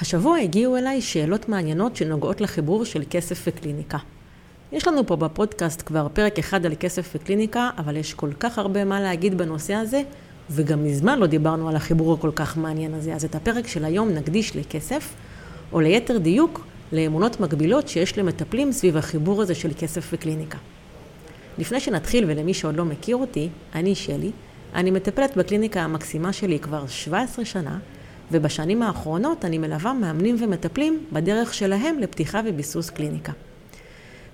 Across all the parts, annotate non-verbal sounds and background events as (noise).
השבוע הגיעו אליי שאלות מעניינות שנוגעות לחיבור של כסף וקליניקה. יש לנו פה בפודקאסט כבר פרק אחד על כסף וקליניקה, אבל יש כל כך הרבה מה להגיד בנושא הזה, וגם מזמן לא דיברנו על החיבור הכל כך מעניין הזה. אז את הפרק של היום נקדיש לכסף, או ליתר דיוק, לאמונות מקבילות שיש למטפלים סביב החיבור הזה של כסף וקליניקה. לפני שנתחיל, ולמי שעוד לא מכיר אותי, אני שלי, אני מטפלת בקליניקה המקסימה שלי כבר 17 שנה, ובשנים האחרונות אני מלווה מאמנים ומטפלים בדרך שלהם לפתיחה וביסוס קליניקה.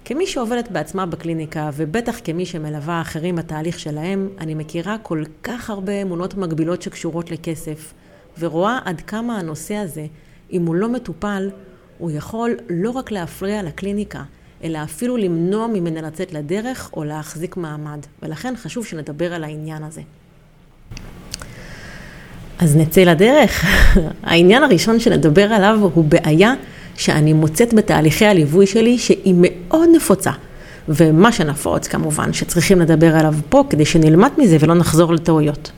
כמי שעובדת בעצמה בקליניקה, ובטח כמי שמלווה אחרים בתהליך שלהם, אני מכירה כל כך הרבה אמונות מגבילות שקשורות לכסף, ורואה עד כמה הנושא הזה, אם הוא לא מטופל, הוא יכול לא רק להפריע לקליניקה, אלא אפילו למנוע ממנה לצאת לדרך או להחזיק מעמד, ולכן חשוב שנדבר על העניין הזה. אז נצא לדרך. (laughs) העניין הראשון שנדבר עליו הוא בעיה שאני מוצאת בתהליכי הליווי שלי שהיא מאוד נפוצה. ומה שנפוץ כמובן שצריכים לדבר עליו פה כדי שנלמד מזה ולא נחזור לטעויות.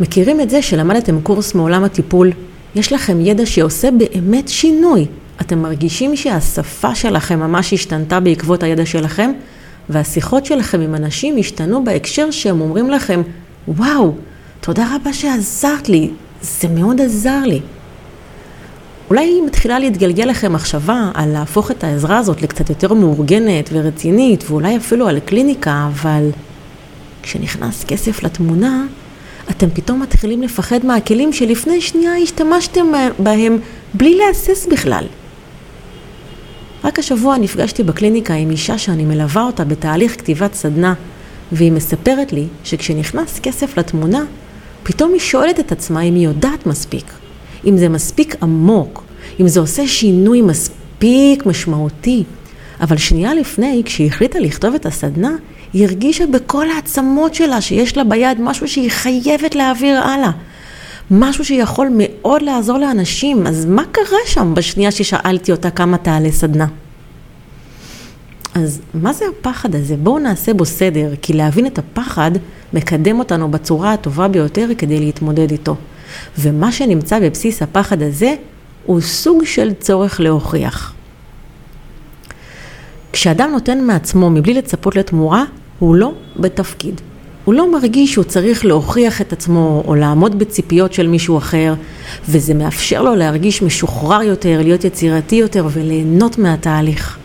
מכירים את זה שלמדתם קורס מעולם הטיפול? יש לכם ידע שעושה באמת שינוי. אתם מרגישים שהשפה שלכם ממש השתנתה בעקבות הידע שלכם, והשיחות שלכם עם אנשים השתנו בהקשר שהם אומרים לכם, וואו, תודה רבה שעזרת לי, זה מאוד עזר לי. אולי מתחילה להתגלגל לכם מחשבה על להפוך את העזרה הזאת לקצת יותר מאורגנת ורצינית, ואולי אפילו על קליניקה, אבל כשנכנס כסף לתמונה, אתם פתאום מתחילים לפחד מהכלים שלפני שנייה השתמשתם בהם בלי להסס בכלל. רק השבוע נפגשתי בקליניקה עם אישה שאני מלווה אותה בתהליך כתיבת סדנה, והיא מספרת לי שכשנכנס כסף לתמונה, פתאום היא שואלת את עצמה אם היא יודעת מספיק, אם זה מספיק עמוק, אם זה עושה שינוי מספיק משמעותי. אבל שנייה לפני, כשהיא החליטה לכתוב את הסדנה, היא הרגישה בכל העצמות שלה שיש לה ביד משהו שהיא חייבת להעביר הלאה. משהו שיכול מאוד לעזור לאנשים. אז מה קרה שם בשנייה ששאלתי אותה כמה תעלה סדנה? אז מה זה הפחד הזה? בואו נעשה בו סדר, כי להבין את הפחד מקדם אותנו בצורה הטובה ביותר כדי להתמודד איתו. ומה שנמצא בבסיס הפחד הזה הוא סוג של צורך להוכיח. כשאדם נותן מעצמו מבלי לצפות לתמורה, הוא לא בתפקיד. הוא לא מרגיש שהוא צריך להוכיח את עצמו או לעמוד בציפיות של מישהו אחר, וזה מאפשר לו להרגיש משוחרר יותר, להיות יצירתי יותר וליהנות מהתהליך.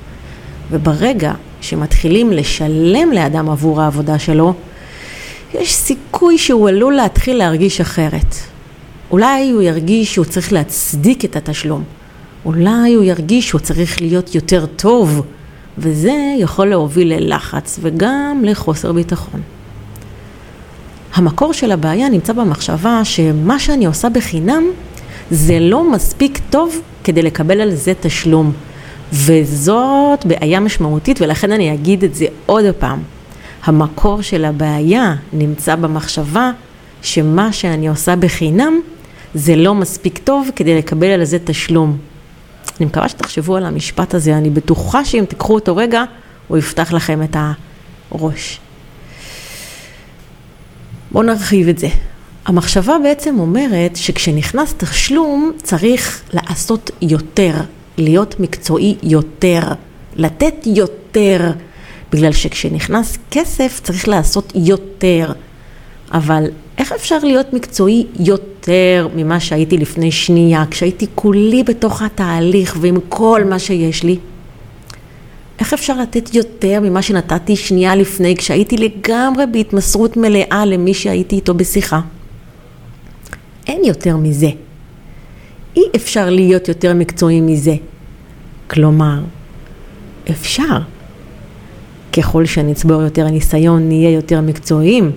וברגע שמתחילים לשלם לאדם עבור העבודה שלו, יש סיכוי שהוא עלול להתחיל להרגיש אחרת. אולי הוא ירגיש שהוא צריך להצדיק את התשלום. אולי הוא ירגיש שהוא צריך להיות יותר טוב, וזה יכול להוביל ללחץ וגם לחוסר ביטחון. המקור של הבעיה נמצא במחשבה שמה שאני עושה בחינם זה לא מספיק טוב כדי לקבל על זה תשלום. וזאת בעיה משמעותית ולכן אני אגיד את זה עוד פעם. המקור של הבעיה נמצא במחשבה שמה שאני עושה בחינם זה לא מספיק טוב כדי לקבל על זה תשלום. אני מקווה שתחשבו על המשפט הזה, אני בטוחה שאם תיקחו אותו רגע, הוא יפתח לכם את הראש. בואו נרחיב את זה. המחשבה בעצם אומרת שכשנכנס תשלום צריך לעשות יותר, להיות מקצועי יותר, לתת יותר, בגלל שכשנכנס כסף צריך לעשות יותר. אבל איך אפשר להיות מקצועי יותר ממה שהייתי לפני שנייה, כשהייתי כולי בתוך התהליך ועם כל מה שיש לי? איך אפשר לתת יותר ממה שנתתי שנייה לפני, כשהייתי לגמרי בהתמסרות מלאה למי שהייתי איתו בשיחה? אין יותר מזה. אי אפשר להיות יותר מקצועי מזה. כלומר, אפשר. ככל שנצבור יותר ניסיון, נהיה יותר מקצועיים,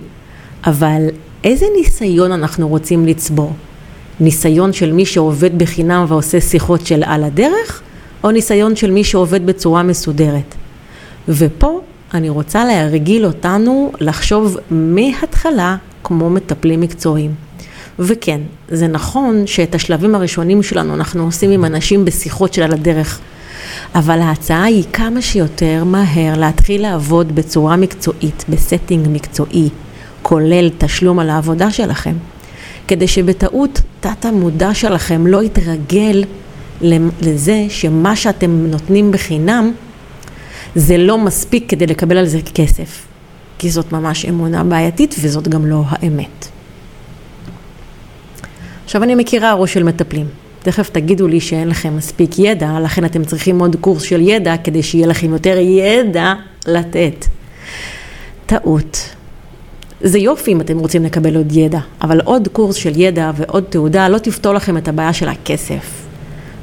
אבל איזה ניסיון אנחנו רוצים לצבור? ניסיון של מי שעובד בחינם ועושה שיחות של על הדרך, או ניסיון של מי שעובד בצורה מסודרת? ופה אני רוצה להרגיל אותנו לחשוב מההתחלה כמו מטפלים מקצועיים. וכן, זה נכון שאת השלבים הראשונים שלנו אנחנו עושים עם אנשים בשיחות של על הדרך. אבל ההצעה היא כמה שיותר מהר להתחיל לעבוד בצורה מקצועית, ב setting מקצועי, כולל תשלום על העבודה שלכם, כדי שבטעות תת המודע שלכם לא יתרגל לזה שמה שאתם נותנים בחינם זה לא מספיק כדי לקבל על זה כסף. כי זאת ממש אמונה בעייתית וזאת גם לא האמת. עכשיו אני מכירה ראש של מטפלים. תכף תגידו לי שאין לכם מספיק ידע, לכן אתם צריכים עוד קורס של ידע כדי שיהיה לכם יותר ידע לתת. טעות. זה יופי אם אתם רוצים לקבל עוד ידע, אבל עוד קורס של ידע ועוד תעודה לא תפתור לכם את הבעיה של הכסף.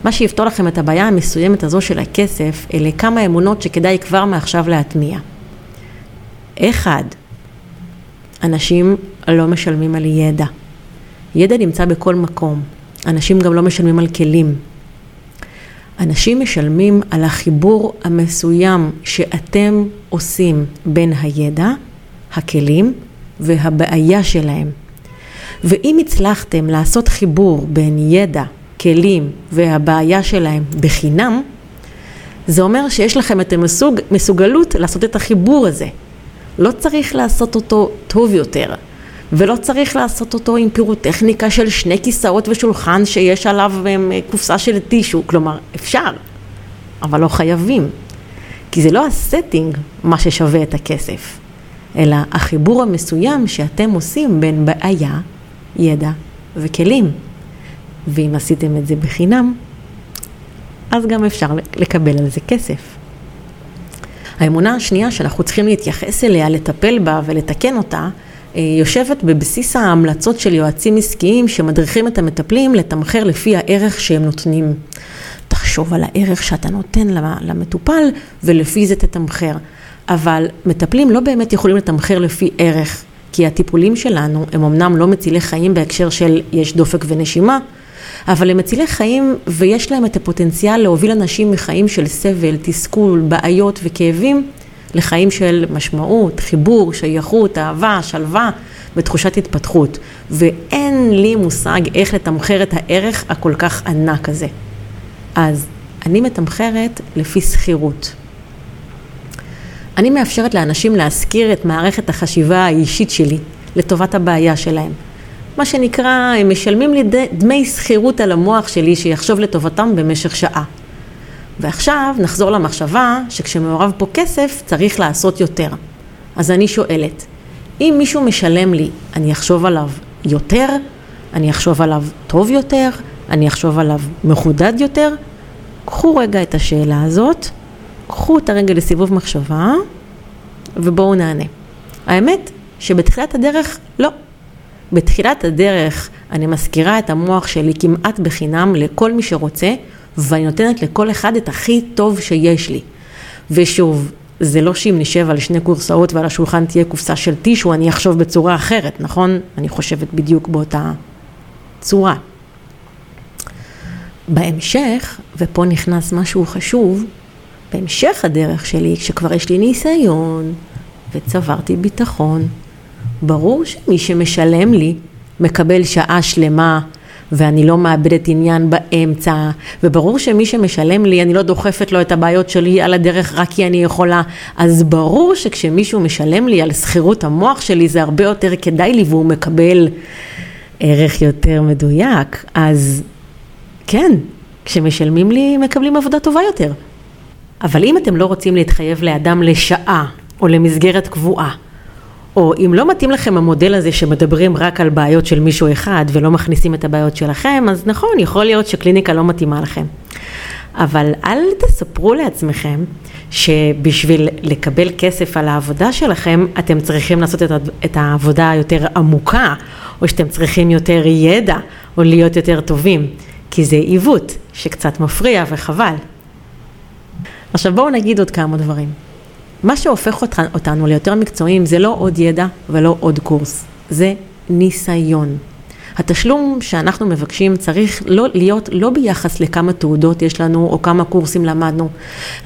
מה שיפתור לכם את הבעיה המסוימת הזו של הכסף, אלה כמה אמונות שכדאי כבר מעכשיו להטמיע. אחד, אנשים לא משלמים על ידע. ידע נמצא בכל מקום. אנשים גם לא משלמים על כלים. אנשים משלמים על החיבור המסוים שאתם עושים בין הידע, הכלים והבעיה שלהם. ואם הצלחתם לעשות חיבור בין ידע, כלים והבעיה שלהם בחינם, זה אומר שיש לכם את המסוגלות לעשות את החיבור הזה. לא צריך לעשות אותו טוב יותר, ולא צריך לעשות אותו עם פירוטכניקה של שני כיסאות ושולחן שיש עליו אה, קופסה של טישו, כלומר אפשר, אבל לא חייבים, כי זה לא הסטינג מה ששווה את הכסף, אלא החיבור המסוים שאתם עושים בין בעיה, ידע וכלים. ואם עשיתם את זה בחינם, אז גם אפשר לקבל על זה כסף. האמונה השנייה שאנחנו צריכים להתייחס אליה, לטפל בה ולתקן אותה, יושבת בבסיס ההמלצות של יועצים עסקיים שמדריכים את המטפלים לתמחר לפי הערך שהם נותנים. תחשוב על הערך שאתה נותן למטופל ולפי זה תתמחר. אבל מטפלים לא באמת יכולים לתמחר לפי ערך, כי הטיפולים שלנו הם אמנם לא מצילי חיים בהקשר של יש דופק ונשימה, אבל הם מצילי חיים ויש להם את הפוטנציאל להוביל אנשים מחיים של סבל, תסכול, בעיות וכאבים לחיים של משמעות, חיבור, שייכות, אהבה, שלווה ותחושת התפתחות. ואין לי מושג איך לתמחר את הערך הכל כך ענק הזה. אז אני מתמחרת לפי שכירות. אני מאפשרת לאנשים להשכיר את מערכת החשיבה האישית שלי לטובת הבעיה שלהם. מה שנקרא, הם משלמים לי דמי שכירות על המוח שלי שיחשוב לטובתם במשך שעה. ועכשיו נחזור למחשבה שכשמעורב פה כסף צריך לעשות יותר. אז אני שואלת, אם מישהו משלם לי, אני אחשוב עליו יותר? אני אחשוב עליו טוב יותר? אני אחשוב עליו מחודד יותר? קחו רגע את השאלה הזאת, קחו את הרגע לסיבוב מחשבה ובואו נענה. האמת שבתחילת הדרך לא. בתחילת הדרך אני מזכירה את המוח שלי כמעט בחינם לכל מי שרוצה, ואני נותנת לכל אחד את הכי טוב שיש לי. ושוב, זה לא שאם נשב על שני קורסאות ועל השולחן תהיה קופסה של טישו, אני אחשוב בצורה אחרת, נכון? אני חושבת בדיוק באותה צורה. בהמשך, ופה נכנס משהו חשוב, בהמשך הדרך שלי, כשכבר יש לי ניסיון וצברתי ביטחון, ברור שמי שמשלם לי מקבל שעה שלמה ואני לא מאבדת עניין באמצע, וברור שמי שמשלם לי, אני לא דוחפת לו את הבעיות שלי על הדרך רק כי אני יכולה, אז ברור שכשמישהו משלם לי על שכירות המוח שלי זה הרבה יותר כדאי לי והוא מקבל ערך יותר מדויק, אז כן, כשמשלמים לי מקבלים עבודה טובה יותר. אבל אם אתם לא רוצים להתחייב לאדם לשעה או למסגרת קבועה, או אם לא מתאים לכם המודל הזה שמדברים רק על בעיות של מישהו אחד ולא מכניסים את הבעיות שלכם, אז נכון, יכול להיות שקליניקה לא מתאימה לכם. אבל אל תספרו לעצמכם שבשביל לקבל כסף על העבודה שלכם, אתם צריכים לעשות את העבודה היותר עמוקה, או שאתם צריכים יותר ידע, או להיות יותר טובים, כי זה עיוות שקצת מפריע וחבל. עכשיו בואו נגיד עוד כמה דברים. מה שהופך אותנו ליותר מקצועיים זה לא עוד ידע ולא עוד קורס, זה ניסיון. התשלום שאנחנו מבקשים צריך לא, להיות לא ביחס לכמה תעודות יש לנו או כמה קורסים למדנו,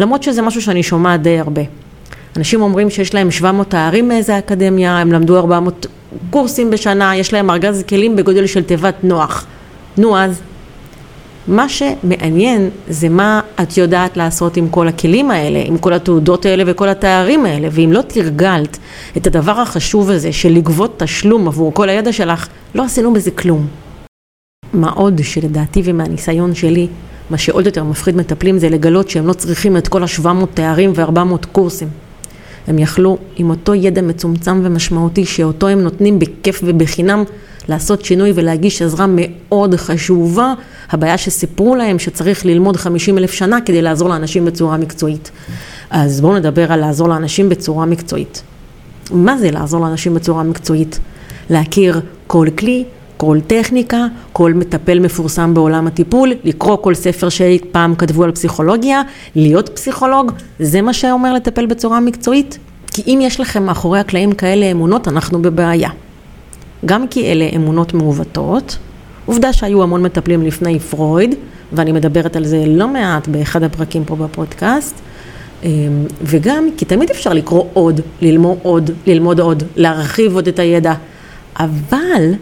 למרות שזה משהו שאני שומעת די הרבה. אנשים אומרים שיש להם 700 תארים מאיזה אקדמיה, הם למדו 400 קורסים בשנה, יש להם ארגז כלים בגודל של תיבת נוח. נו אז, מה שמעניין זה מה את יודעת לעשות עם כל הכלים האלה, עם כל התעודות האלה וכל התארים האלה, ואם לא תרגלת את הדבר החשוב הזה של לגבות תשלום עבור כל הידע שלך, לא עשינו בזה כלום. מה עוד שלדעתי ומהניסיון שלי, מה שעוד יותר מפחיד מטפלים זה לגלות שהם לא צריכים את כל ה-700 תארים ו-400 קורסים. הם יכלו עם אותו ידע מצומצם ומשמעותי שאותו הם נותנים בכיף ובחינם לעשות שינוי ולהגיש עזרה מאוד חשובה. הבעיה שסיפרו להם שצריך ללמוד 50 אלף שנה כדי לעזור לאנשים בצורה מקצועית. אז בואו נדבר על לעזור לאנשים בצורה מקצועית. מה זה לעזור לאנשים בצורה מקצועית? להכיר כל כלי, כל טכניקה, כל מטפל מפורסם בעולם הטיפול, לקרוא כל ספר שאי פעם כתבו על פסיכולוגיה, להיות פסיכולוג, זה מה שאומר לטפל בצורה מקצועית? כי אם יש לכם מאחורי הקלעים כאלה אמונות, אנחנו בבעיה. גם כי אלה אמונות מעוותות, עובדה שהיו המון מטפלים לפני פרויד, ואני מדברת על זה לא מעט באחד הפרקים פה בפודקאסט, אמ, וגם כי תמיד אפשר לקרוא עוד, ללמוד עוד, ללמוד עוד, להרחיב עוד את הידע, אבל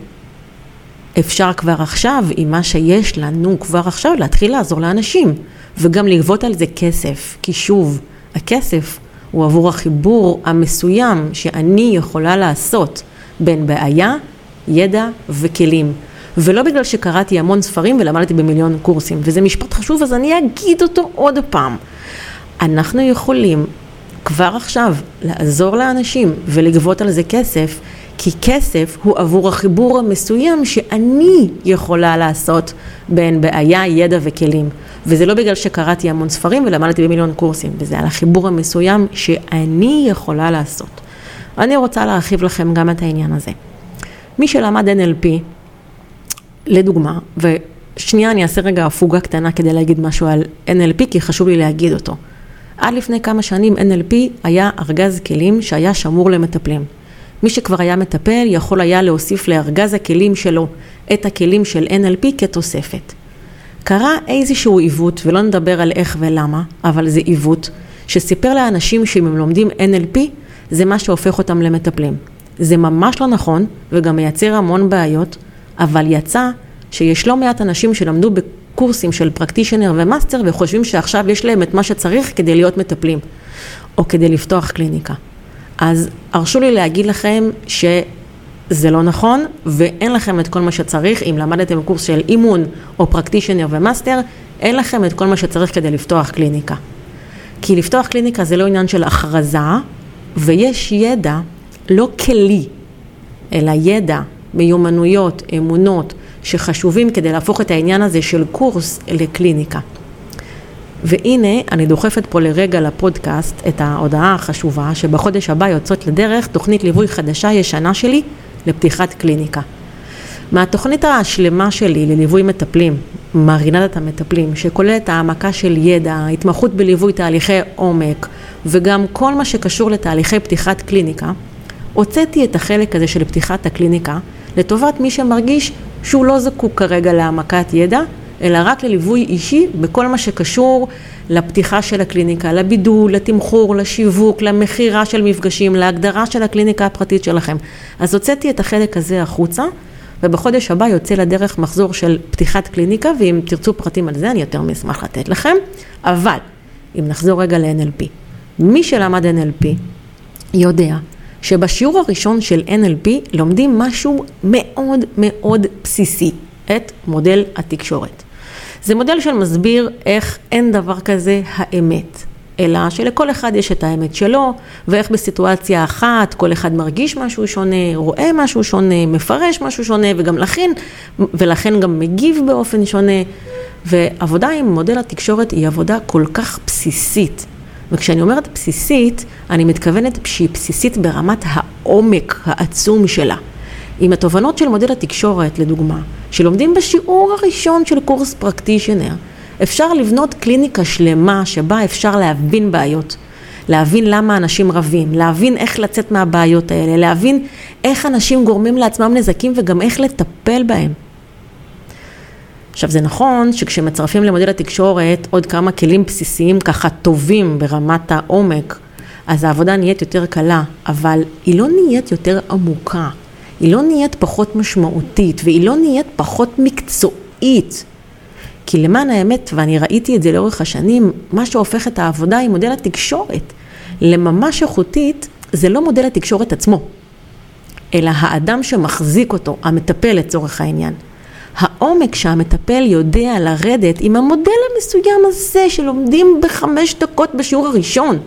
אפשר כבר עכשיו, עם מה שיש לנו כבר עכשיו, להתחיל לעזור לאנשים, וגם לגבות על זה כסף, כי שוב, הכסף הוא עבור החיבור המסוים שאני יכולה לעשות בין בעיה, ידע וכלים. ולא בגלל שקראתי המון ספרים ולמדתי במיליון קורסים, וזה משפט חשוב, אז אני אגיד אותו עוד פעם. אנחנו יכולים כבר עכשיו לעזור לאנשים ולגבות על זה כסף, כי כסף הוא עבור החיבור המסוים שאני יכולה לעשות בין בעיה, ידע וכלים. וזה לא בגלל שקראתי המון ספרים ולמדתי במיליון קורסים, וזה על החיבור המסוים שאני יכולה לעשות. אני רוצה להרחיב לכם גם את העניין הזה. מי שלמד NLP, לדוגמה, ושנייה אני אעשה רגע הפוגה קטנה כדי להגיד משהו על NLP, כי חשוב לי להגיד אותו. עד לפני כמה שנים NLP היה ארגז כלים שהיה שמור למטפלים. מי שכבר היה מטפל יכול היה להוסיף לארגז הכלים שלו את הכלים של NLP כתוספת. קרה איזשהו עיוות, ולא נדבר על איך ולמה, אבל זה עיוות, שסיפר לאנשים שאם הם לומדים NLP, זה מה שהופך אותם למטפלים. זה ממש לא נכון, וגם מייצר המון בעיות, אבל יצא שיש לא מעט אנשים שלמדו בקורסים של practitioner ו master, וחושבים שעכשיו יש להם את מה שצריך כדי להיות מטפלים, או כדי לפתוח קליניקה. אז הרשו לי להגיד לכם שזה לא נכון, ואין לכם את כל מה שצריך, אם למדתם קורס של אימון או practitioner ו master, אין לכם את כל מה שצריך כדי לפתוח קליניקה. כי לפתוח קליניקה זה לא עניין של הכרזה, ויש ידע, לא כלי, אלא ידע, מיומנויות, אמונות, שחשובים כדי להפוך את העניין הזה של קורס לקליניקה. והנה, אני דוחפת פה לרגע לפודקאסט את ההודעה החשובה שבחודש הבא יוצאת לדרך תוכנית ליווי חדשה ישנה שלי לפתיחת קליניקה. מהתוכנית השלמה שלי לליווי מטפלים, מרינדת המטפלים, שכוללת העמקה של ידע, התמחות בליווי תהליכי עומק וגם כל מה שקשור לתהליכי פתיחת קליניקה, הוצאתי את החלק הזה של פתיחת הקליניקה לטובת מי שמרגיש שהוא לא זקוק כרגע להעמקת ידע, אלא רק לליווי אישי בכל מה שקשור לפתיחה של הקליניקה, לבידול, לתמחור, לשיווק, למכירה של מפגשים, להגדרה של הקליניקה הפרטית שלכם. אז הוצאתי את החלק הזה החוצה, ובחודש הבא יוצא לדרך מחזור של פתיחת קליניקה, ואם תרצו פרטים על זה אני יותר מאשמח לתת לכם. אבל, אם נחזור רגע ל-NLP, מי שלמד NLP יודע שבשיעור הראשון של NLP לומדים משהו מאוד מאוד בסיסי, את מודל התקשורת. זה מודל של מסביר איך אין דבר כזה האמת, אלא שלכל אחד יש את האמת שלו, ואיך בסיטואציה אחת כל אחד מרגיש משהו שונה, רואה משהו שונה, מפרש משהו שונה, וגם לכן, ולכן גם מגיב באופן שונה. ועבודה עם מודל התקשורת היא עבודה כל כך בסיסית. וכשאני אומרת בסיסית, אני מתכוונת שהיא בסיסית ברמת העומק העצום שלה. עם התובנות של מודל התקשורת, לדוגמה, שלומדים בשיעור הראשון של קורס פרקטישנר, אפשר לבנות קליניקה שלמה שבה אפשר להבין בעיות, להבין למה אנשים רבים, להבין איך לצאת מהבעיות האלה, להבין איך אנשים גורמים לעצמם נזקים וגם איך לטפל בהם. עכשיו זה נכון שכשמצרפים למודל התקשורת עוד כמה כלים בסיסיים ככה טובים ברמת העומק, אז העבודה נהיית יותר קלה, אבל היא לא נהיית יותר עמוקה. היא לא נהיית פחות משמעותית והיא לא נהיית פחות מקצועית. כי למען האמת, ואני ראיתי את זה לאורך השנים, מה שהופך את העבודה עם מודל התקשורת לממש איכותית, זה לא מודל התקשורת עצמו, אלא האדם שמחזיק אותו, המטפל לצורך העניין. העומק שהמטפל יודע לרדת עם המודל המסוים הזה שלומדים בחמש דקות בשיעור הראשון.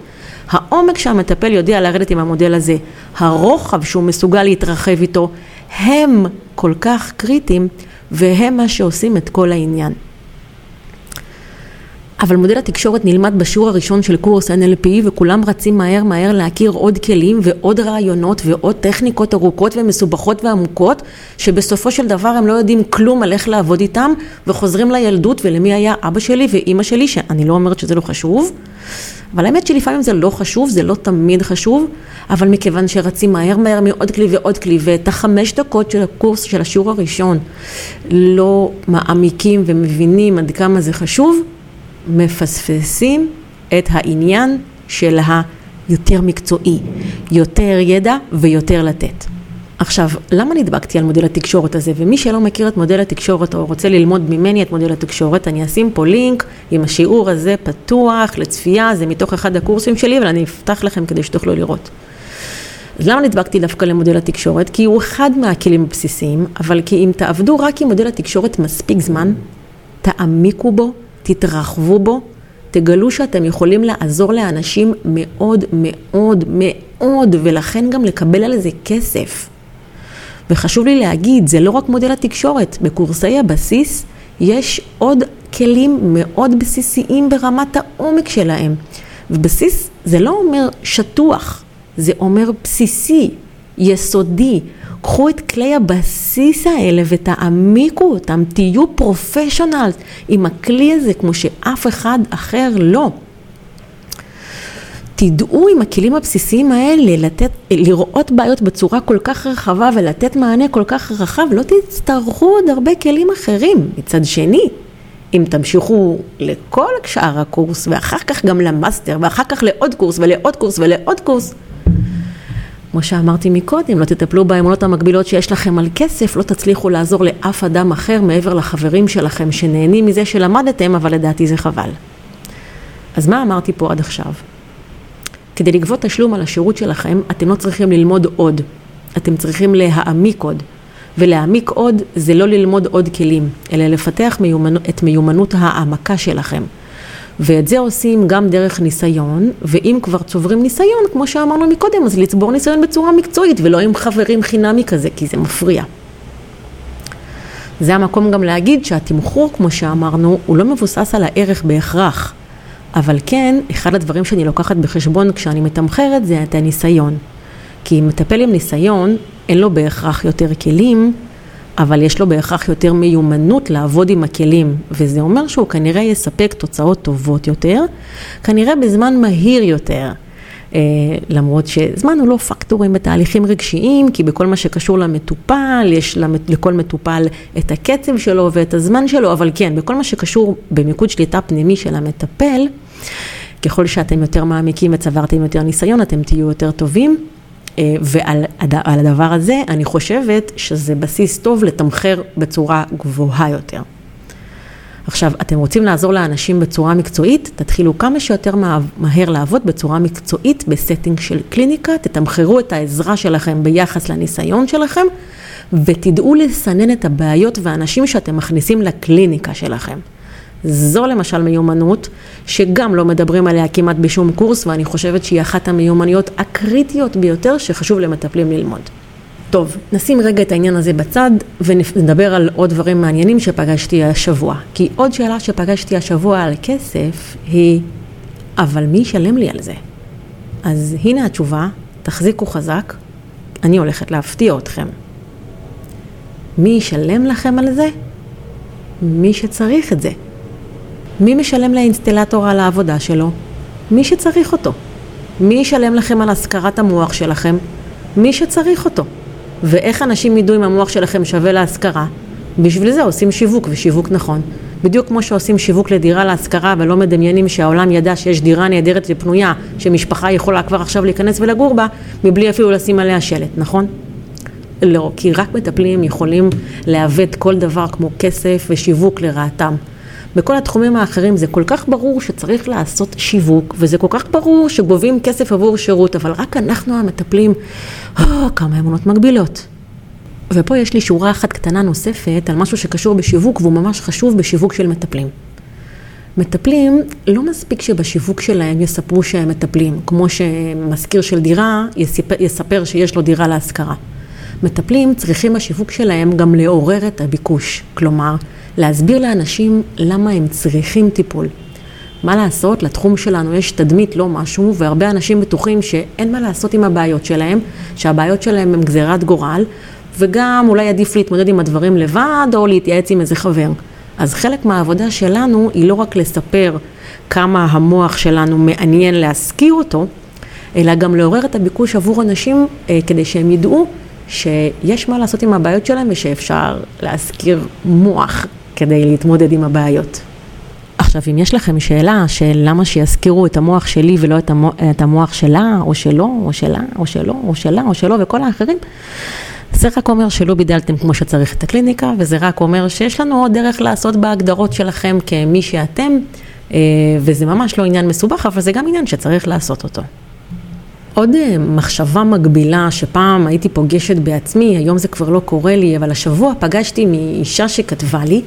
העומק שהמטפל יודע לרדת עם המודל הזה, הרוחב שהוא מסוגל להתרחב איתו, הם כל כך קריטיים והם מה שעושים את כל העניין. אבל מודל התקשורת נלמד בשיעור הראשון של קורס NLP וכולם רצים מהר מהר להכיר עוד כלים ועוד רעיונות ועוד טכניקות ארוכות ומסובכות ועמוקות שבסופו של דבר הם לא יודעים כלום על איך לעבוד איתם וחוזרים לילדות ולמי היה אבא שלי ואימא שלי שאני לא אומרת שזה לא חשוב. אבל האמת שלפעמים זה לא חשוב, זה לא תמיד חשוב אבל מכיוון שרצים מהר מהר מעוד כלי ועוד כלי ואת החמש דקות של הקורס של השיעור הראשון לא מעמיקים ומבינים עד כמה זה חשוב מפספסים את העניין של היותר מקצועי, יותר ידע ויותר לתת. עכשיו, למה נדבקתי על מודל התקשורת הזה? ומי שלא מכיר את מודל התקשורת או רוצה ללמוד ממני את מודל התקשורת, אני אשים פה לינק עם השיעור הזה פתוח לצפייה, זה מתוך אחד הקורסים שלי, אבל אני אפתח לכם כדי שתוכלו לראות. אז למה נדבקתי דווקא למודל התקשורת? כי הוא אחד מהכלים הבסיסיים, אבל כי אם תעבדו רק עם מודל התקשורת מספיק זמן, תעמיקו בו, תתרחבו בו, תגלו שאתם יכולים לעזור לאנשים מאוד מאוד מאוד, ולכן גם לקבל על זה כסף. וחשוב לי להגיד, זה לא רק מודל התקשורת, בקורסי הבסיס יש עוד כלים מאוד בסיסיים ברמת העומק שלהם. ובסיס זה לא אומר שטוח, זה אומר בסיסי, יסודי. קחו את כלי הבסיס האלה ותעמיקו אותם, תהיו professional עם הכלי הזה כמו שאף אחד אחר לא. תדעו עם הכלים הבסיסיים האלה לתת, לראות בעיות בצורה כל כך רחבה ולתת מענה כל כך רחב, לא תצטרכו עוד הרבה כלים אחרים. מצד שני, אם תמשיכו לכל שאר הקורס ואחר כך גם ל master ואחר כך לעוד קורס ולעוד קורס ולעוד קורס, כמו שאמרתי מקודם, לא תטפלו באמונות המקבילות שיש לכם על כסף, לא תצליחו לעזור לאף אדם אחר מעבר לחברים שלכם שנהנים מזה שלמדתם, אבל לדעתי זה חבל. אז מה אמרתי פה עד עכשיו? כדי לגבות תשלום על השירות שלכם, אתם לא צריכים ללמוד עוד, אתם צריכים להעמיק עוד. ולהעמיק עוד זה לא ללמוד עוד כלים, אלא לפתח מיומנ... את מיומנות העמקה שלכם. ואת זה עושים גם דרך ניסיון, ואם כבר צוברים ניסיון, כמו שאמרנו מקודם, אז לצבור ניסיון בצורה מקצועית, ולא עם חברים חינמי כזה, כי זה מפריע. זה המקום גם להגיד שהתמחור, כמו שאמרנו, הוא לא מבוסס על הערך בהכרח. אבל כן, אחד הדברים שאני לוקחת בחשבון כשאני מתמחרת זה את הניסיון. כי מטפל עם ניסיון, אין לו בהכרח יותר כלים, אבל יש לו בהכרח יותר מיומנות לעבוד עם הכלים, וזה אומר שהוא כנראה יספק תוצאות טובות יותר, כנראה בזמן מהיר יותר. Uh, למרות שזמן הוא לא פקטורים בתהליכים רגשיים, כי בכל מה שקשור למטופל, יש למת, לכל מטופל את הקצב שלו ואת הזמן שלו, אבל כן, בכל מה שקשור במיקוד שליטה פנימי של המטפל, ככל שאתם יותר מעמיקים וצברתם יותר ניסיון, אתם תהיו יותר טובים. אה, ועל הדבר הזה אני חושבת שזה בסיס טוב לתמחר בצורה גבוהה יותר. עכשיו, אתם רוצים לעזור לאנשים בצורה מקצועית, תתחילו כמה שיותר מהר לעבוד בצורה מקצועית ב setting של קליניקה, תתמחרו את העזרה שלכם ביחס לניסיון שלכם, ותדעו לסנן את הבעיות והאנשים שאתם מכניסים לקליניקה שלכם. זו למשל מיומנות שגם לא מדברים עליה כמעט בשום קורס, ואני חושבת שהיא אחת המיומנויות הקריטיות ביותר שחשוב למטפלים ללמוד. טוב, נשים רגע את העניין הזה בצד ונדבר על עוד דברים מעניינים שפגשתי השבוע. כי עוד שאלה שפגשתי השבוע על כסף היא, אבל מי ישלם לי על זה? אז הנה התשובה, תחזיקו חזק, אני הולכת להפתיע אתכם. מי ישלם לכם על זה? מי שצריך את זה. מי משלם לאינסטלטור על העבודה שלו? מי שצריך אותו. מי ישלם לכם על השכרת המוח שלכם? מי שצריך אותו. ואיך אנשים ידעו אם המוח שלכם שווה להשכרה? בשביל זה עושים שיווק, ושיווק נכון. בדיוק כמו שעושים שיווק לדירה להשכרה ולא מדמיינים שהעולם ידע שיש דירה נהדרת ופנויה, שמשפחה יכולה כבר עכשיו להיכנס ולגור בה, מבלי אפילו לשים עליה שלט, נכון? לא, כי רק מטפלים יכולים לעוות כל דבר כמו כסף ושיווק לרעתם. בכל התחומים האחרים זה כל כך ברור שצריך לעשות שיווק, וזה כל כך ברור שגובים כסף עבור שירות, אבל רק אנחנו המטפלים, oh, כמה אמונות מגבילות. ופה יש לי שורה אחת קטנה נוספת על משהו שקשור בשיווק והוא ממש חשוב בשיווק של מטפלים. מטפלים, לא מספיק שבשיווק שלהם יספרו שהם מטפלים, כמו שמזכיר של דירה יספר, יספר שיש לו דירה להשכרה. מטפלים צריכים בשיווק שלהם גם לעורר את הביקוש, כלומר, להסביר לאנשים למה הם צריכים טיפול. מה לעשות, לתחום שלנו יש תדמית לא משהו, והרבה אנשים בטוחים שאין מה לעשות עם הבעיות שלהם, שהבעיות שלהם הם גזירת גורל, וגם אולי עדיף להתמודד עם הדברים לבד, או להתייעץ עם איזה חבר. אז חלק מהעבודה שלנו היא לא רק לספר כמה המוח שלנו מעניין להשכיר אותו, אלא גם לעורר את הביקוש עבור אנשים אה, כדי שהם ידעו שיש מה לעשות עם הבעיות שלהם ושאפשר להשכיר מוח כדי להתמודד עם הבעיות. עכשיו, אם יש לכם שאלה של למה שיזכירו את המוח שלי ולא את המוח, את המוח שלה, או שלו, או שלה, או שלו, או שלה, או שלו, וכל האחרים, זה רק אומר שלא בידלתם כמו שצריך את הקליניקה, וזה רק אומר שיש לנו עוד דרך לעשות בהגדרות שלכם כמי שאתם, אה, וזה ממש לא עניין מסובך, אבל זה גם עניין שצריך לעשות אותו. עוד אה, מחשבה מגבילה שפעם הייתי פוגשת בעצמי, היום זה כבר לא קורה לי, אבל השבוע פגשתי מאישה שכתבה לי,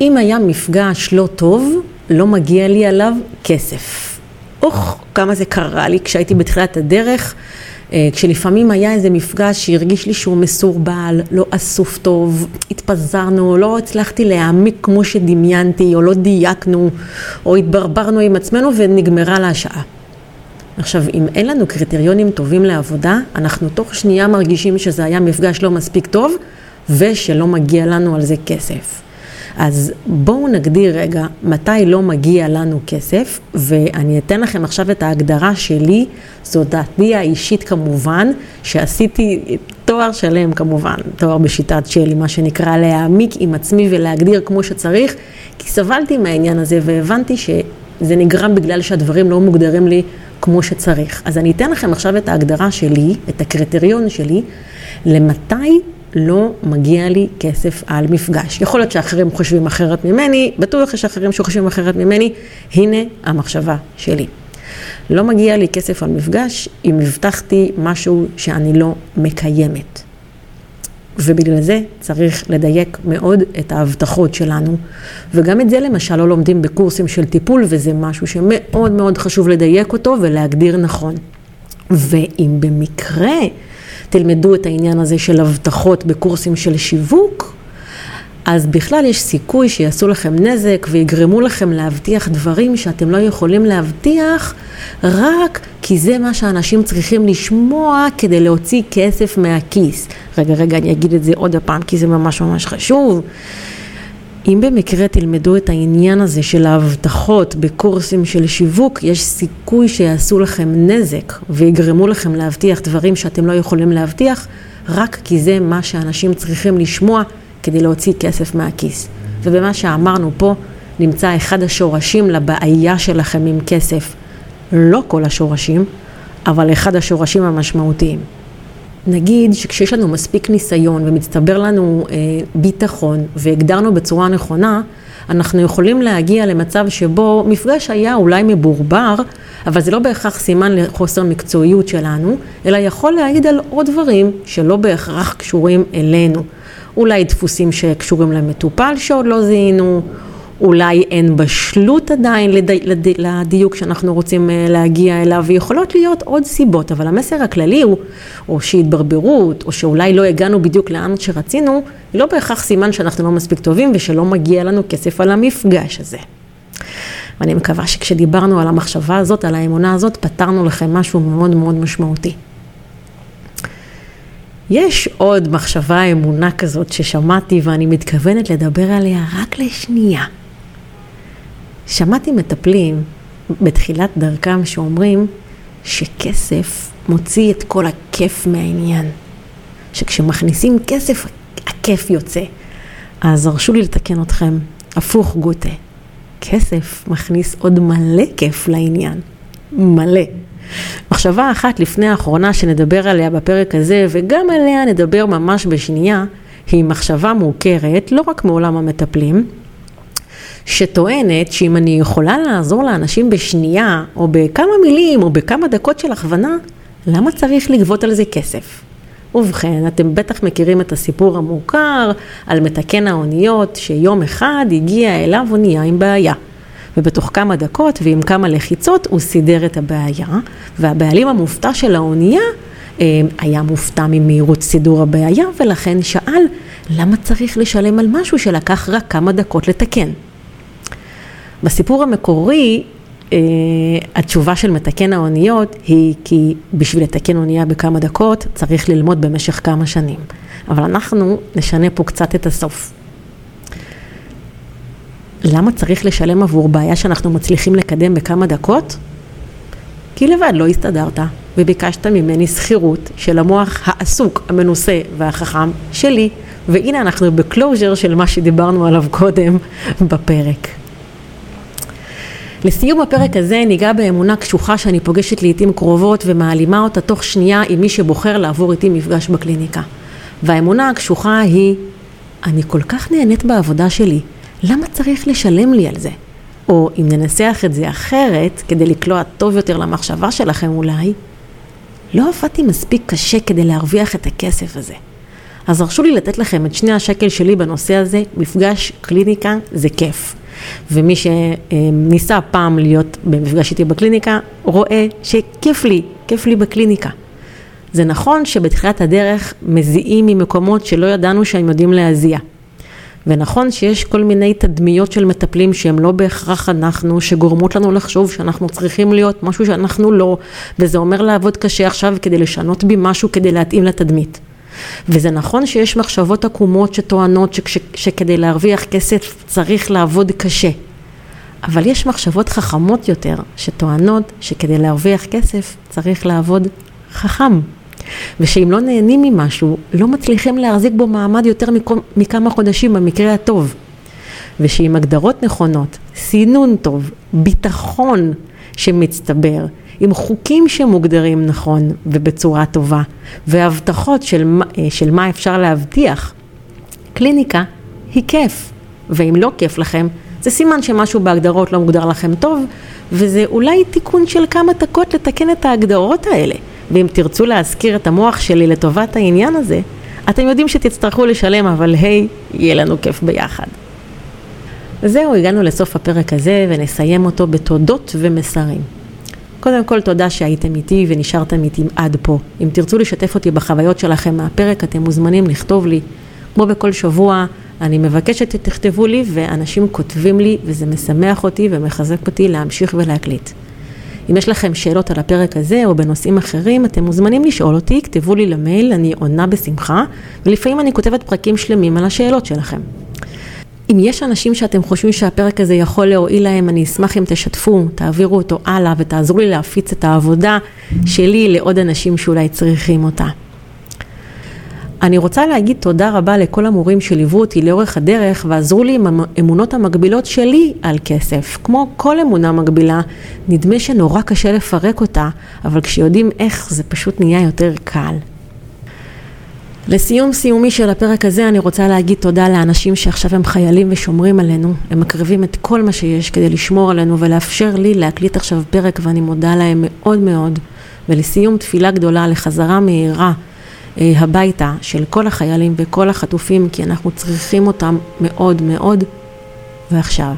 אם היה מפגש לא טוב, לא מגיע לי עליו כסף. אוח, כמה זה קרה לי כשהייתי בתחילת הדרך. אה, כשלפעמים היה איזה מפגש שהרגיש לי שהוא מסורבל, לא אסוף טוב, התפזרנו, לא הצלחתי להעמיק כמו שדמיינתי, או לא דייקנו, או התברברנו עם עצמנו ונגמרה לה השעה. עכשיו, אם אין לנו קריטריונים טובים לעבודה, אנחנו תוך שנייה מרגישים שזה היה מפגש לא מספיק טוב, ושלא מגיע לנו על זה כסף. אז בואו נגדיר רגע מתי לא מגיע לנו כסף, ואני אתן לכם עכשיו את ההגדרה שלי, זו דעתי האישית כמובן, שעשיתי תואר שלם כמובן, תואר בשיטת שלי, מה שנקרא להעמיק עם עצמי ולהגדיר כמו שצריך, כי סבלתי מהעניין הזה והבנתי שזה נגרם בגלל שהדברים לא מוגדרים לי כמו שצריך. אז אני אתן לכם עכשיו את ההגדרה שלי, את הקריטריון שלי, למתי לא מגיע לי כסף על מפגש. יכול להיות שאחרים חושבים אחרת ממני, בטוח יש אחרים שחושבים אחרת ממני, הנה המחשבה שלי. לא מגיע לי כסף על מפגש אם הבטחתי משהו שאני לא מקיימת. ובגלל זה צריך לדייק מאוד את ההבטחות שלנו. וגם את זה למשל לא לומדים בקורסים של טיפול, וזה משהו שמאוד מאוד חשוב לדייק אותו ולהגדיר נכון. ואם במקרה תלמדו את העניין הזה של הבטחות בקורסים של שיווק, אז בכלל יש סיכוי שיעשו לכם נזק ויגרמו לכם להבטיח דברים שאתם לא יכולים להבטיח רק כי זה מה שאנשים צריכים לשמוע כדי להוציא כסף מהכיס. רגע, רגע, אני אגיד את זה עוד הפעם כי זה ממש ממש חשוב. אם במקרה תלמדו את העניין הזה של ההבטחות בקורסים של שיווק, יש סיכוי שיעשו לכם נזק ויגרמו לכם להבטיח דברים שאתם לא יכולים להבטיח, רק כי זה מה שאנשים צריכים לשמוע כדי להוציא כסף מהכיס. ובמה שאמרנו פה, נמצא אחד השורשים לבעיה שלכם עם כסף. לא כל השורשים, אבל אחד השורשים המשמעותיים. נגיד שכשיש לנו מספיק ניסיון ומצטבר לנו אה, ביטחון והגדרנו בצורה נכונה, אנחנו יכולים להגיע למצב שבו מפגש היה אולי מבורבר, אבל זה לא בהכרח סימן לחוסר מקצועיות שלנו, אלא יכול להעיד על עוד דברים שלא בהכרח קשורים אלינו. אולי דפוסים שקשורים למטופל שעוד לא זיהינו, אולי אין בשלות עדיין לדי, לדי, לדיוק שאנחנו רוצים אה, להגיע אליו, ויכולות להיות עוד סיבות, אבל המסר הכללי הוא, או שהתברברות, או שאולי לא הגענו בדיוק לאן שרצינו, לא בהכרח סימן שאנחנו לא מספיק טובים ושלא מגיע לנו כסף על המפגש הזה. ואני מקווה שכשדיברנו על המחשבה הזאת, על האמונה הזאת, פתרנו לכם משהו מאוד מאוד משמעותי. יש עוד מחשבה אמונה כזאת ששמעתי ואני מתכוונת לדבר עליה רק לשנייה. שמעתי מטפלים בתחילת דרכם שאומרים שכסף מוציא את כל הכיף מהעניין. שכשמכניסים כסף, הכיף יוצא. אז הרשו לי לתקן אתכם, הפוך גוטה. כסף מכניס עוד מלא כיף לעניין. מלא. מחשבה אחת לפני האחרונה שנדבר עליה בפרק הזה, וגם עליה נדבר ממש בשנייה, היא מחשבה מוכרת, לא רק מעולם המטפלים, שטוענת שאם אני יכולה לעזור לאנשים בשנייה, או בכמה מילים, או בכמה דקות של הכוונה, למה צריך לגבות על זה כסף? ובכן, אתם בטח מכירים את הסיפור המוכר על מתקן האוניות, שיום אחד הגיע אליו אונייה עם בעיה. ובתוך כמה דקות ועם כמה לחיצות הוא סידר את הבעיה, והבעלים המופתע של האונייה אה, היה מופתע ממהירות סידור הבעיה, ולכן שאל למה צריך לשלם על משהו שלקח רק כמה דקות לתקן. בסיפור המקורי, אה, התשובה של מתקן האוניות היא כי בשביל לתקן אונייה בכמה דקות צריך ללמוד במשך כמה שנים. אבל אנחנו נשנה פה קצת את הסוף. למה צריך לשלם עבור בעיה שאנחנו מצליחים לקדם בכמה דקות? כי לבד לא הסתדרת, וביקשת ממני שכירות של המוח העסוק, המנוסה והחכם שלי, והנה אנחנו בקלוז'ר של מה שדיברנו עליו קודם בפרק. לסיום הפרק הזה ניגע באמונה קשוחה שאני פוגשת לעיתים קרובות ומעלימה אותה תוך שנייה עם מי שבוחר לעבור איתי מפגש בקליניקה. והאמונה הקשוחה היא, אני כל כך נהנית בעבודה שלי, למה צריך לשלם לי על זה? או אם ננסח את זה אחרת, כדי לקלוע טוב יותר למחשבה שלכם אולי, לא עבדתי מספיק קשה כדי להרוויח את הכסף הזה. אז הרשו לי לתת לכם את שני השקל שלי בנושא הזה, מפגש קליניקה זה כיף. ומי שניסה פעם להיות במפגש איתי בקליניקה, רואה שכיף לי, כיף לי בקליניקה. זה נכון שבתחילת הדרך מזיעים ממקומות שלא ידענו שהם יודעים להזיע. ונכון שיש כל מיני תדמיות של מטפלים שהם לא בהכרח אנחנו, שגורמות לנו לחשוב שאנחנו צריכים להיות משהו שאנחנו לא, וזה אומר לעבוד קשה עכשיו כדי לשנות בי משהו כדי להתאים לתדמית. וזה נכון שיש מחשבות עקומות שטוענות שכש, שכדי להרוויח כסף צריך לעבוד קשה. אבל יש מחשבות חכמות יותר שטוענות שכדי להרוויח כסף צריך לעבוד חכם. ושאם לא נהנים ממשהו, לא מצליחים להחזיק בו מעמד יותר מכמה חודשים במקרה הטוב. ושעם הגדרות נכונות, סינון טוב, ביטחון שמצטבר, עם חוקים שמוגדרים נכון ובצורה טובה, והבטחות של, אה, של מה אפשר להבטיח, קליניקה היא כיף. ואם לא כיף לכם, זה סימן שמשהו בהגדרות לא מוגדר לכם טוב, וזה אולי תיקון של כמה דקות לתקן את ההגדרות האלה. ואם תרצו להזכיר את המוח שלי לטובת העניין הזה, אתם יודעים שתצטרכו לשלם, אבל היי, hey, יהיה לנו כיף ביחד. זהו, הגענו לסוף הפרק הזה ונסיים אותו בתודות ומסרים. קודם כל, תודה שהייתם איתי ונשארתם איתי עד פה. אם תרצו לשתף אותי בחוויות שלכם מהפרק, אתם מוזמנים לכתוב לי. כמו בכל שבוע, אני מבקשת שתכתבו לי, ואנשים כותבים לי, וזה משמח אותי ומחזק אותי להמשיך ולהקליט. אם יש לכם שאלות על הפרק הזה או בנושאים אחרים, אתם מוזמנים לשאול אותי, כתבו לי למייל, אני עונה בשמחה, ולפעמים אני כותבת פרקים שלמים על השאלות שלכם. אם יש אנשים שאתם חושבים שהפרק הזה יכול להועיל להם, אני אשמח אם תשתפו, תעבירו אותו הלאה ותעזרו לי להפיץ את העבודה שלי לעוד אנשים שאולי צריכים אותה. אני רוצה להגיד תודה רבה לכל המורים שליוו אותי לאורך הדרך ועזרו לי עם האמונות המקבילות שלי על כסף. כמו כל אמונה מקבילה, נדמה שנורא קשה לפרק אותה, אבל כשיודעים איך זה פשוט נהיה יותר קל. לסיום סיומי של הפרק הזה אני רוצה להגיד תודה לאנשים שעכשיו הם חיילים ושומרים עלינו, הם מקריבים את כל מה שיש כדי לשמור עלינו ולאפשר לי להקליט עכשיו פרק ואני מודה להם מאוד מאוד. ולסיום תפילה גדולה לחזרה מהירה אה, הביתה של כל החיילים וכל החטופים כי אנחנו צריכים אותם מאוד מאוד ועכשיו.